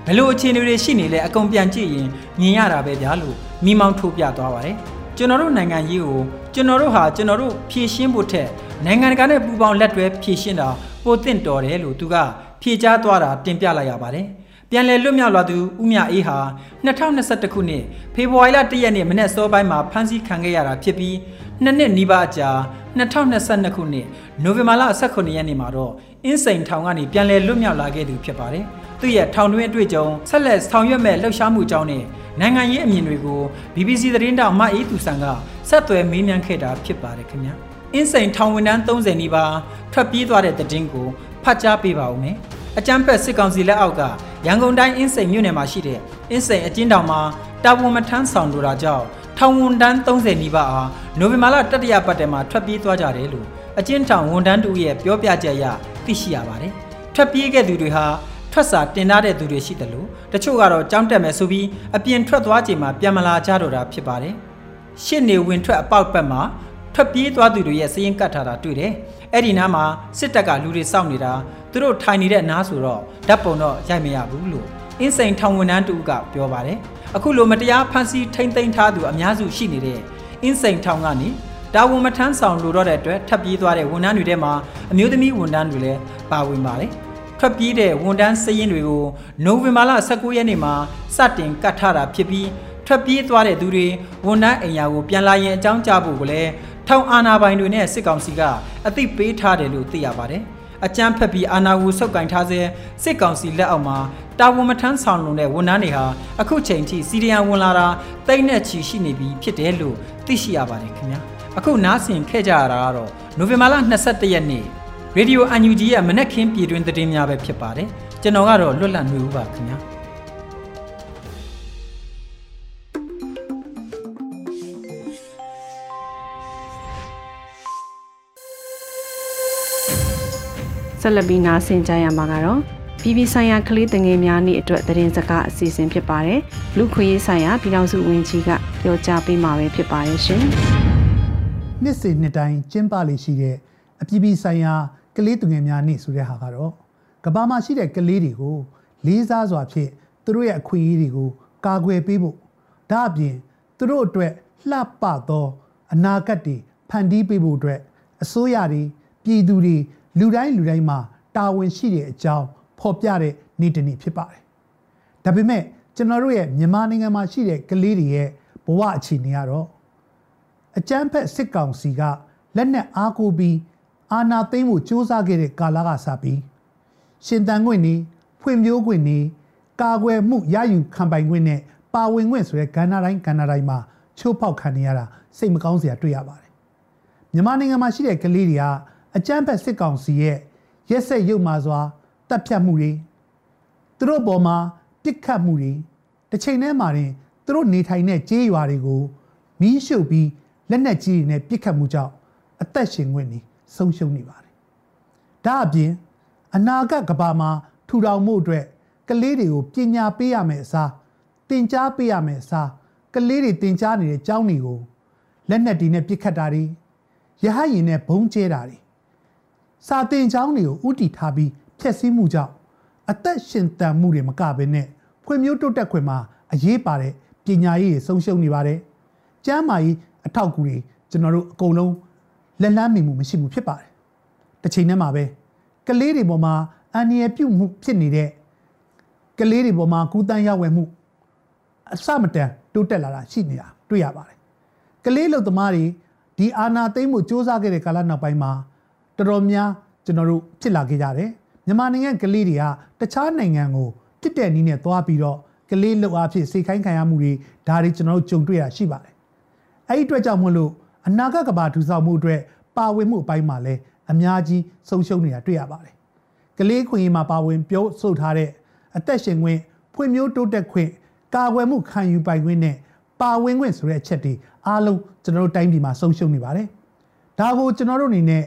Speaker 3: ဘယ်လိုအခြေအနေတွေရှိနေလဲအကုန်ပြန်ကြည့်ရင်မြင်ရတာပဲဗျာလို့မိမောင်းထိုးပြသွားပါတယ်ကျွန်တော်တို့နိုင်ငံရေးကိုကျွန်တော်တို့ဟာကျွန်တော်တို့ဖြည့်ရှင်းဖို့ထက်နိုင်ငံတကာနဲ့ပူးပေါင်းလက်တွဲဖြည့်ရှင်းတာပိုသင့်တော်တယ်လို့သူကဖြည့်ကြားသွားတာတင်ပြလိုက်ရပါတယ်ပြန်လည်လွတ်မြောက်လာသူဦးမြအေးဟာ2021ခုနှစ်ဖေဖော်ဝါရီလ1ရက်နေ့မနေ့စောပိုင်းမှာဖမ်းဆီးခံခဲ့ရတာဖြစ်ပြီးနှစ်နှစ်နီးပါးအကြာ2022ခုနှစ်နိုဝင်ဘာလ18ရက်နေ့မှာတော့အင်းစိန်ထောင်ကနေပြန်လည်လွတ်မြောက်လာခဲ့သူဖြစ်ပါတယ်။ သူ့ရဲ့ထောင်တွင်းအတွေ့အကြုံဆက်လက်ဆောင်ရွက်မဲ့လှုပ်ရှားမှုအကြောင်းနဲ့နိုင်ငံရေးအမြင်တွေကို BBC သတင်းတောက်မအေးသူဆန်ကဆက်သွယ်မေးမြန်းခဲ့တာဖြစ်ပါတယ်ခင်ဗျာအင်းစိန်ထောင်ဝန်ထမ်း30နီးပါးထွက်ပြေးသွားတဲ့သတင်းကိုဖတ်ကြားပေးပါဦးမယ်အကြမ်းဖက်စစ်ကောင်စီလက်အောက်ကရန်ကုန်တိုင်းအင်းစိန်မြို့နယ်မှာရှိတဲ့အင်းစိန်အကျဉ်းတောင်မှာတာဝန်မထမ်းဆောင်လိုတာကြောင့်ထောင်ဝန်ထမ်း30နီးပါးအားနိုဝင်ဘာလတတိယပတ်ထဲမှာထွက်ပြေးသွားကြတယ်လို့အကျဉ်းထောင်ဝန်ထမ်းတို့ရဲ့ပြောပြချက်အရသိရှိရပါတယ်ထွက်ပြေးခဲ့သူတွေဟာ ထွက်စာတင်ထားတဲ့သူတွေရှိတယ်လို့တချို့ကတော့ကြောင်းတက်မယ်ဆိုပြီးအပြင်ထွက်သွားချိန်မှာပြန်မလာကြတော့တာဖြစ်ပါတယ်။ရှစ်နေဝင်ထွက်အပေါက်ဘက်မှာထွက်ပြေးသွားသူတွေရဲ့စည်ရင်ကတ်ထားတာတွေ့တယ်။အဲ့ဒီနားမှာစစ်တပ်ကလူတွေစောင့်နေတာသူတို့ထိုင်နေတဲ့နားဆိုတော့ဓာတ်ပုံတော့ရိုက်မရဘူးလို့အင်းစိန်ထောင်ဝန်ထမ်းတူကပြောပါတယ်။အခုလိုမတရားဖမ်းဆီးထိမ့်သိမ်းထားသူအများစုရှိနေတဲ့အင်းစိန်ထောင်ကနေတာဝန်မထမ်းဆောင်လိုတော့တဲ့အတွက်ထပ်ပြေးသွားတဲ့ဝန်ထမ်းတွေထဲမှာအမျိုးသမီးဝန်ထမ်းတွေလည်းပါဝင်ပါတယ်။ ထွက်ပြေးတဲ့ဝန်တန်းစရင်တွေကိုနိုဝင်ဘာလ19ရက်နေ့မှာစတင်ကတ်ထားတာဖြစ်ပြီးထွက်ပြေးသွားတဲ့သူတွေဝန်တန်းအိမ်ယာကိုပြန်လာရင်အကြောင်းကြားဖို့ကိုလည်းထောင်အာဏာပိုင်တွေနဲ့စစ်ကောင်စီကအသိပေးထားတယ်လို့သိရပါတယ်။အကြမ်းဖက်ပြီးအာဏာကိုဆုပ်ကင်ထားစေစစ်ကောင်စီလက်အောက်မှာတာဝန်မထမ်းဆောင်လုံတဲ့ဝန်ထမ်းတွေဟာအခုချိန်ထိစီရီယံဝင်လာတာတိတ်နဲ့ချီရှိနေပြီဖြစ်တယ်လို့သိရှိရပါတယ်ခင်ဗျာ။အခုနားဆင်ခဲ့ကြရတာကတော့နိုဝင်ဘာလ22ရက်နေ့ ရေဒီယိုအန်ယူဂျီရဲ့မနက်ခင်းပြည်တွင်သတင်းများပဲဖြစ်ပါတယ်ကျွန်တော်ကတော့လွတ်လပ်နေဦးပါခင်ဗျာ
Speaker 1: ဆက်လက်ပြီးနားဆင်ကြရမှာကတော့ပြည်ပဆိုင်ရာကလေးတငယ်များနေ့အတွက်သတင်းစကားအစီအစဉ်ဖြစ်ပါတယ်လူခွေးဆိုင်ရာပြည်ထောင်စုဝန်ကြီးကပြောကြားပေးမှာပဲဖြစ်ပါတယ်ရှင်။
Speaker 5: နှစ်စဉ်နှစ်တိုင်းကျင်းပလေရှိတဲ့အပြည်ပြည်ဆိုင်ရာ ကလေးသူငယ်များနေ့ဆိုတဲ့ဟာကတော့ကမ္ဘာမှာရှိတဲ့ကလေးတွေကိုလေးစားစွာဖြင့်သူတို့ရဲ့အခွင့်အရေးတွေကိုကာကွယ်ပေးဖို့ဒါအပြင်သူတို့အတွက်လှပသောအနာဂတ်တွေဖန်တီးပေးဖို့အတွက်အစိုးရတွေပြည်သူတွေလူတိုင်းလူတိုင်းမှာတာဝန်ရှိတဲ့အကြောင်းဖော်ပြတဲ့နေ့တစ်နေ့ဖြစ်ပါတယ်။ဒါပေမဲ့ကျွန်တော်တို့ရဲ့မြန်မာနိုင်ငံမှာရှိတဲ့ကလေးတွေရဲ့ဘဝအခြေအနေကတော့အကြမ်းဖက်စစ်ကောင်စီကလက်နက်အားကိုပြီး အာဏာသိမ်းဖို့စ조사ခဲ့တဲ့ကာလကစပြီးရှင်တန်ခွင့်နေဖွံ့ဖြိုးခွင့်နေကာကွယ်မှုရယူခံပိုင်ခွင့်နဲ့ပါဝင်ခွင့်ဆိုတဲ့ကဏ္ဍတိုင်းကဏ္ဍတိုင်းမှာချိုးဖောက်ခံနေရတာစိတ်မကောင်းစရာတွေ့ရပါတယ်မြန်မာနိုင်ငံမှာရှိတဲ့ကလေးတွေကအကြမ်းဖက်စစ်ကောင်စီရဲ့ရက်ဆက်ရုပ်မာစွာတပ်ဖြတ်မှုတွေသူတို့ပေါ်မှာပြစ်ခတ်မှုတွေတစ်ချိန်တည်းမှာတင်သူတို့နေထိုင်တဲ့ကြေးရွာတွေကိုမီးရှို့ပြီးလက်နက်ကြီးတွေနဲ့ပြစ်ခတ်မှုကြောင့်အသက်ရှင်ခွင့်နေ ဆုံးရှုံးနေပါတယ်။ဒါအပြင်အနာဂတ်ကဘာမှာထူထောင်မှုအတွက်ကလေးတွေကိုပညာပေးရမယ်အစားတင် जा ပေးရမယ်အစားကလေးတွေတင် जा နေတဲ့ကျောင်းတွေကိုလက်နက်တွေနဲ့ပြစ်ခတ်တာတွေရဟရင်နဲ့ဘုံကျဲတာတွေစာတင်ကျောင်းတွေကိုဥတီထားပြီးဖျက်ဆီးမှုကြောင့်အသက်ရှင်တန်မှုတွေမကဘဲနဲ့ဖွံ့ဖြိုးတိုးတက်ခွင့်မှာအရေးပါတဲ့ပညာရေးတွေဆုံးရှုံးနေပါတယ်။ကျမ်းမာရေးအထောက်အကူတွေကျွန်တော်တို့အကုန်လုံး လက်လန်းမိမှုမရှိဘူးဖြစ်ပါတယ်။တစ်ချိန်တည်းမှာပဲကလေးတွေပေါ်မှာအန္တရာယ်ပြုမှုဖြစ်နေတဲ့ကလေးတွေပေါ်မှာကူးတန်းရောက်ဝယ်မှုအစမတန်တိုးတက်လာတာရှိနေတာတွေ့ရပါတယ်။ကလေးလူသမားတွေဒီအာနာသိမ့်မှုစ조사ခဲ့တဲ့ကာလနောက်ပိုင်းမှာတော်တော်များကျွန်တော်တို့ဖြစ်လာခဲ့ကြတယ်။မြန်မာနိုင်ငံကလေးတွေကတခြားနိုင်ငံကိုပြစ်တဲ့နည်းနဲ့သွားပြီးတော့ကလေးလှုပ်အားဖြင့်စိတ်ခိုင်းခံရမှုတွေဒါတွေကျွန်တော်တို့ကြုံတွေ့ရရှိပါတယ်။အဲ့ဒီအတွက်ကြောင့်မလို့ အနာဂတ်ကဘာထူဆောက်မှုအတွက်ပါဝင်မှုအပိုင်းမှာလည်းအများကြီးဆုံးရှုံးနေတာတွေ့ရပါတယ်။ကလေးခွင့်ရေးမှာပါဝင်ပြောဆိုထားတဲ့အသက်ရှင်ခွင့်ဖွံ့ဖြိုးတိုးတက်ခွင့်ကာကွယ်မှုခံယူပိုင်ခွင့်နဲ့ပါဝင်ခွင့်ဆိုတဲ့အချက်တွေအားလုံးကျွန်တော်တို့တိုင်းပြည်မှာဆုံးရှုံးနေပါတယ်။ဒါကိုကျွန်တော်တို့အနေနဲ့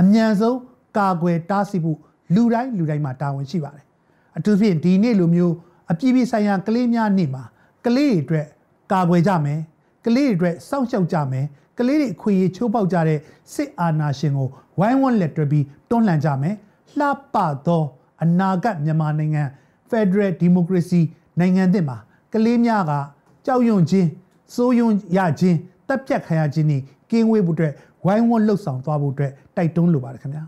Speaker 5: အမြန်ဆုံးကာကွယ်တားဆီးဖို့လူတိုင်းလူတိုင်းမှာတာဝန်ရှိပါတယ်။အထူးဖြင့်ဒီနေ့လိုမျိုးအပြည်ပြည်ဆိုင်ရာကလေးများနေ့မှာကလေးတွေအတွက်ကာကွယ်ကြမယ်။ ကလေးတွေအတွက်စောင့်ရှောက်ကြမယ်။ကလေးတွေအခွင့်အရေးချိုးပေါက်ကြတဲ့စစ်အာဏာရှင်ကိုဝိုင်းဝန်းလက်တွဲပြီးတွန်းလှန်ကြမယ်။လှပသောအနာဂတ်မြန်မာနိုင်ငံ Federal Democracy နိုင်ငံသစ်မှာကလေးများကကြောက်ရွံ့ခြင်းစိုးရွံ့ရခြင်းတပ်ဖြတ်ခံရခြင်းนี่ကင်းဝေးဖို့အတွက်ဝိုင်းဝန်းလှုပ်ဆောင်သွားဖို့အတွက်တိုက်တွန်းလိုပါတယ်ခင်ဗျာ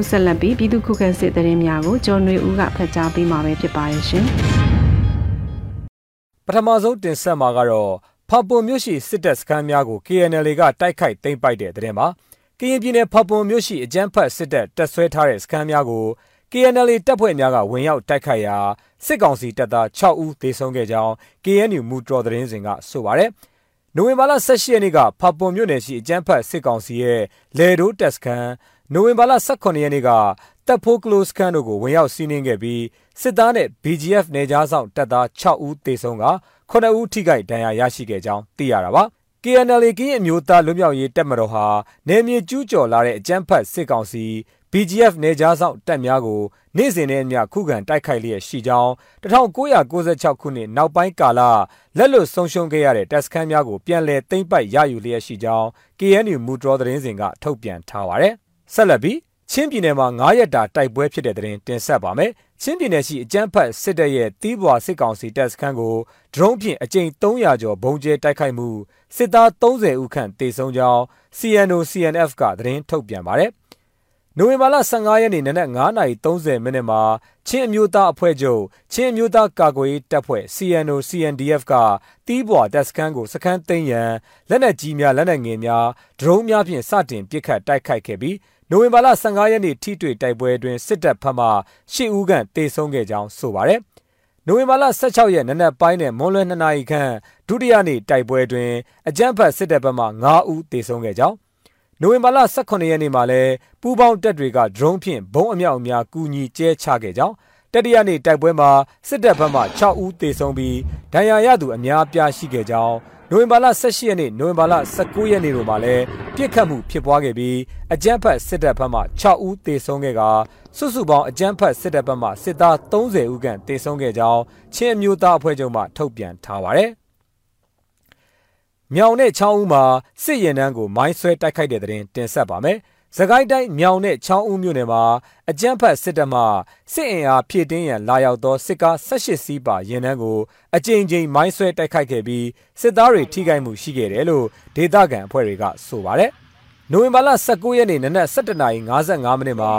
Speaker 1: ခုဆက်လက်ပြီးပြည်သူခုခံစစ်တရင်များကိုကျော်နွေဦးကဖတ်ကြားပေးမှာပဲဖြစ်ပါရဲ့ရှင်
Speaker 6: ပထမဆုံးတင်ဆက်မှာကတော့ဖပွန်မြို့ရှိစစ်တပ်စခန်းများကို KNL ကတိုက်ခိုက်သိမ်းပိုက်တဲ့တဲ့မှာကရင်ပြည်နယ်ဖပွန်မြို့ရှိအကြမ်းဖက်စစ်တပ်တပ်ဆွဲထားတဲ့စခန်းများကို KNL တပ်ဖွဲ့များကဝင်ရောက်တိုက်ခိုက်ရာစစ်ကောင်စီတပ်သား6ဦးသေဆုံးခဲ့ကြောင်း KNU မူတော်သတင်းစဉ်ကဆိုပါတယ်။နိုဝင်ဘာလ18ရက်နေ့ကဖပွန်မြို့နယ်ရှိအကြမ်းဖက်စစ်ကောင်စီရဲ့လေဒိုတပ်စခန်း နိုဝင်ဘာလ18ရက်နေ့ကတပ်ဖိုးကလိုစခန်းတို့ကိုဝင်ရောက်စီးနင်းခဲ့ပြီးစစ်သားနဲ့ BGF နေကြားဆောင်တပ်သား6ဦးသေဆုံးက9ဦးထိခိုက်ဒဏ်ရာရရှိခဲ့ကြောင်းသိရတာပါ။ KNL ကင်းအမျိုးသားလွတ်မြောက်ရေးတပ်မတော်ဟာနယ်မြေကျူးကျော်လာတဲ့အကြမ်းဖက်စစ်ကောင်စီ BGF နေကြားဆောင်တပ်များကိုနေ့စဉ်နဲ့အမျှခုခံတိုက်ခိုက်လျက်ရှိကြောင်း1996ခုနှစ်နောက်ပိုင်းကာလလက်လွတ်ဆုံးရှုံးခဲ့ရတဲ့တပ်စခန်းများကိုပြန်လည်သိမ်းပိုက်ရယူလျက်ရှိကြောင်း KNU မူတော်သတင်းစဉ်ကထုတ်ပြန်ထားပါတယ်။ ဆက်လက်ပြီးချင်းပြည်နယ်မှာ9ရက်တာတိုက်ပွဲဖြစ်တဲ့တဲ့တင်တင်ဆက်ပါမယ်။ချင်းပြည်နယ်ရှိအကြမ်းဖက်စစ်တပ်ရဲ့တီးပွာစစ်ကောင်စီတပ်စခန်းကိုဒရုန်းဖြင့်အကြိမ်300ကျော်ဘုံကျဲတိုက်ခိုက်မှုစစ်သား30ဦးခန့်တေဆုံးကြောင်း CNO CNF ကသတင်းထုတ်ပြန်ပါတယ်။နိုဝင်ဘာလ15ရက်နေ့နနက်9:30မိနစ်မှာချင်းအမျိုးသားအဖွဲ့ချုပ်ချင်းအမျိုးသားကာကွယ်ရေးတပ်ဖွဲ့ CNO CNDF ကတီးပွာတပ်စခန်းကိုစခန်းသိမ်းရန်လက်နက်ကြီးများလက်နက်ငယ်များဒရုန်းများဖြင့်စတင်ပစ်ခတ်တိုက်ခိုက်ခဲ့ပြီး နိုဝင်ဘာလ15ရက်နေ့ထိတွေ့တိုက်ပွဲအတွင်းစစ်တပ်ဖက်မှ10ဦးခန့်တေဆုံးခဲ့ကြောင်းဆိုပါတယ်။နိုဝင်ဘာလ16ရက်နနက်ပိုင်းနဲ့မွန်းလွဲ2နာရီခန့်ဒုတိယနေ့တိုက်ပွဲအတွင်းအကြမ်းဖက်စစ်တပ်ဘက်မှ9ဦးတေဆုံးခဲ့ကြောင်းနိုဝင်ဘာလ18ရက်နေ့မှာလည်းပူးပေါင်းတပ်တွေကဒရုန်းဖြင့်ဘုံအမြောက်အများကူညီကျဲချခဲ့ကြောင်းတတိယနေ့တိုက်ပွဲမှာစစ်တပ်ဘက်မှ6ဦးသေဆုံးပြီးဒဏ်ရာရသူအများအပြားရှိခဲ့ကြောင်း နိုဝင်ဘာလ18ရက်နေ့နိုဝင်ဘာလ19ရက်နေ့တို့မှာလည်းပြစ်ခတ်မှုဖြစ်ပွားခဲ့ပြီးအကြမ်းဖက်စစ်တပ်ဘက်မှ6ဦးသေဆုံးခဲ့ကစုစုပေါင်းအကြမ်းဖက်စစ်တပ်ဘက်မှစစ်သား30ဦးခန့်သေဆုံးခဲ့ကြောင်းချင်းအမျိုးသားအဖွဲ့ချုပ်မှထုတ်ပြန်ထားပါတယ်။မြောင်နဲ့ချောင်းဦးမှာစစ်ရင်တန်းကိုမိုင်းဆွဲတိုက်ခိုက်တဲ့တဲ့တင်ဆက်ပါမယ်။ စကိုင်းတိုင်းမြောင်နဲ့ချောင်းဦးမြို့နယ်မှာအကြမ်းဖက်စစ်တပ်မှစစ်အင်အားဖြည့်တင်းရန်လာရောက်သောစစ်ကား18စီးပါရင်နှန်းကိုအကြိမ်ကြိမ်မိုင်းဆွဲတိုက်ခိုက်ခဲ့ပြီးစစ်သားတွေထိခိုက်မှုရှိခဲ့တယ်လို့ဒေသခံအဖွဲ့တွေကဆိုပါတယ်။နိုဝင်ဘာလ19ရက်နေ့နနက်7:55မိနစ်မှာ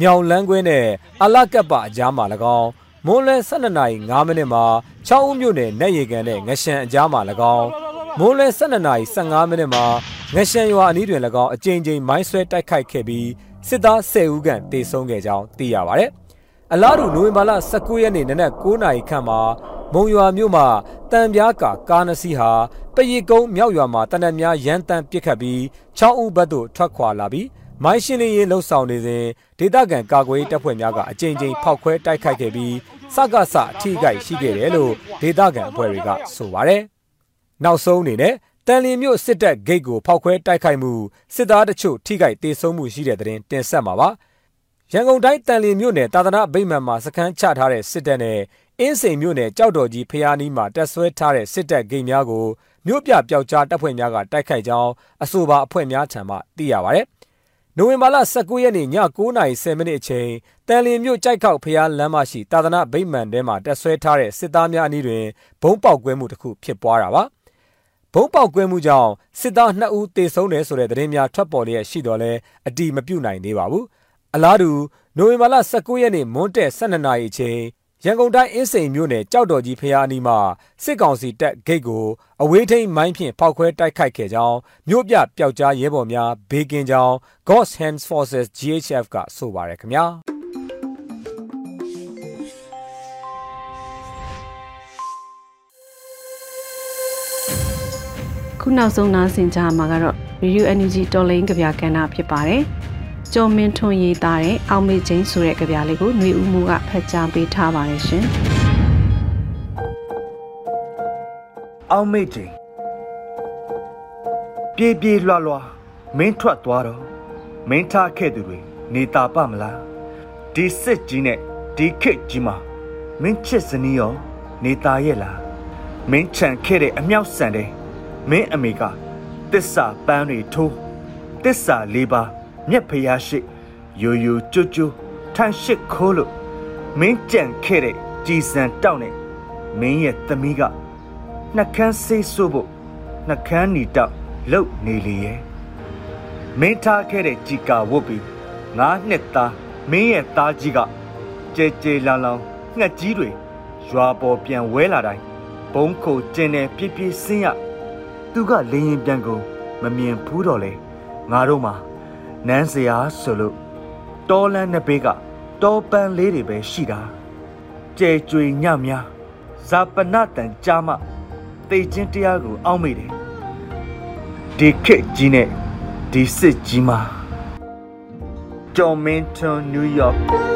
Speaker 6: မြောင်လန်းကွင်းနဲ့အလကပ်ပါအကြားမှာ၎င်းမွန်းလွဲ12:05မိနစ်မှာချောင်းဦးမြို့နယ်နက်ရီကန်နဲ့ငရှမ်းအကြားမှာ၎င်းမွန်းလွဲ12:15မိနစ်မှာ ငရှန်ရွာအနီးတွင်၎င်းအကြိမ်ကြိမ်မိုင်းဆွဲတိုက်ခိုက်ခဲ့ပြီးစစ်သား10ဦးခန့်တေဆုံးခဲ့ကြောင်းသိရပါတယ်။အလားတူနိုဝင်ဘာလ19ရက်နေ့နနက်9နာရီခန့်မှာမုံရွာမြို့မှာတံပြားကာကားနစီဟာပရိကုန်းမြောက်ရွာမှာတနက်များရန်တမ်းပစ်ခတ်ပြီး6ဦးဘက်သို့ထွက်ခွာလာပြီးမိုင်းရှင်းလင်းရေးလှုပ်ဆောင်နေစဉ်ဒေသခံကာကွယ်တပ်ဖွဲ့များကအကြိမ်ကြိမ်ဖောက်ခွဲတိုက်ခိုက်ခဲ့ပြီးစကစအထိကိရှိခဲ့တယ်လို့ဒေသခံအဖွဲ့တွေကဆိုပါတယ်။နောက်ဆုံးအနေနဲ့ တန်လင်းမြို့စစ်တပ်ဂိတ်ကိုဖောက်ခွဲတိုက်ခိုက်မှုစစ်သားတချို့ထိခိုက်ဒေဆုံးမှုရှိတဲ့တဲ့တင်တင်ဆက်မှာပါရန်ကုန်တိုင်းတန်လင်းမြို့နယ်တာသနာဗိမာန်မှာစခန်းချထားတဲ့စစ်တပ်နဲ့အင်းစိန်မြို့နယ်ကြောက်တော်ကြီးဖျားနီးမှာတက်ဆွဲထားတဲ့စစ်တပ်ဂိတ်များကိုမြို့ပြပျောက်ကြားတပ်ဖွဲ့များကတိုက်ခိုက်ကြောင်းအဆိုပါအဖွဲ့များထံမှသိရပါဗျ။နိုဝင်ဘာလ19ရက်နေ့ည9:10မိနစ်အချိန်တန်လင်းမြို့ကြိုက်ခောက်ဖျားလမ်းမရှိတာသနာဗိမာန်ထဲမှာတက်ဆွဲထားတဲ့စစ်သားများအနည်းတွင်ဘုံပေါက်ကွဲမှုတစ်ခုဖြစ်ပွားတာပါ။ ဘုံပေါက်ကွဲမှုကြောင့်စစ်သား2ဦးသေဆုံးတယ်ဆိုတဲ့သတင်းများထွက်ပေါ်လျက်ရှိတော်လဲအတိမပြုတ်နိုင်သေးပါဘူး။အလားတူနိုဝင်ဘာလ19ရက်နေ့မွန်းတက်12နာရီအချိန်ရန်ကုန်တိုင်းအင်းစိန်မြို့နယ်ကြောက်တော်ကြီးဖျားအနီးမှာစစ်ကောင်စီတပ်ဂိတ်ကိုအဝေးထိန်မိုင်းဖြင့်ဖောက်ခွဲတိုက်ခိုက်ခဲ့ကြောင်းမြို့ပြပျောက်ကြားရဲဘော်များဘေးကင်းကြောင်း God's Hands Forces GHF ကဆိုပါရခင်ဗျာ။
Speaker 1: ခုနောက်ဆုံးနားဆင်ကြမှာကတော့ Radio Energy တော်လိုင်းကြပြကဏ္ဍဖြစ်ပါတယ်။ကျော်မင်းထွန်းရေးသားတဲ့အောင်မေချင်းဆိုတဲ့ကြပြလေးကိုຫນွေဦးမှုကဖတ်ကြားပေးထားပါတယ်ရှင်။
Speaker 7: အောင်မေချင်းပြေးပြေးလွှားလွှားမင်းထွက်သွားတော့မင်းထားခဲ့သူတွေနေတာပမလားဒီစစ်ကြီးနဲ့ဒီခစ်ကြီးမှာမင်းချစ်စနီးရောနေတာရဲ့လားမင်းခြံခဲ့တဲ့အမြောက်ဆန်တဲ့ မင်းအမေကတစ္ဆာပန်းတွေထိုးတစ္ဆာလေးပါမြက်ဖျားရှိယိုယိုကြွကြွထန်ရှိခိုးလို့မင်းကြံခဲ့တဲ့ကြည်စံတောက်နဲ့မင်းရဲ့သမီးကနှကန်းဆေးဆိုးဖို့နှကန်းနီတောက်လှုပ်နေလေရဲ့မင်းထားခဲ့တဲ့ကြည်ကာဝတ်ပြီးငါးနှစ်သားမင်းရဲ့သားကြီးကကြဲကြဲလောင်လောင်ငှက်ကြီးတွေရွာပေါ်ပြန်ဝဲလာတိုင်းဘုံခိုကျင်းတယ်ပြပြစင်းရ သူကလေရင်ပြန်ကုန်မမြင်ဘူးတော့လေငါတို့မှာနန်းစရာဆိုလို့တောလန်းနှစ်ဘေးကတောပန်းလေးတွေပဲရှိတာကြဲကြွေညများဇာပနတန်ကြားမှတေချင်းတရားကိုအောက်မိတယ်ဒီခက်ကြီးနဲ့ဒီစစ်ကြီးမှာကျော်မင်းထွန်းနယူးယောက်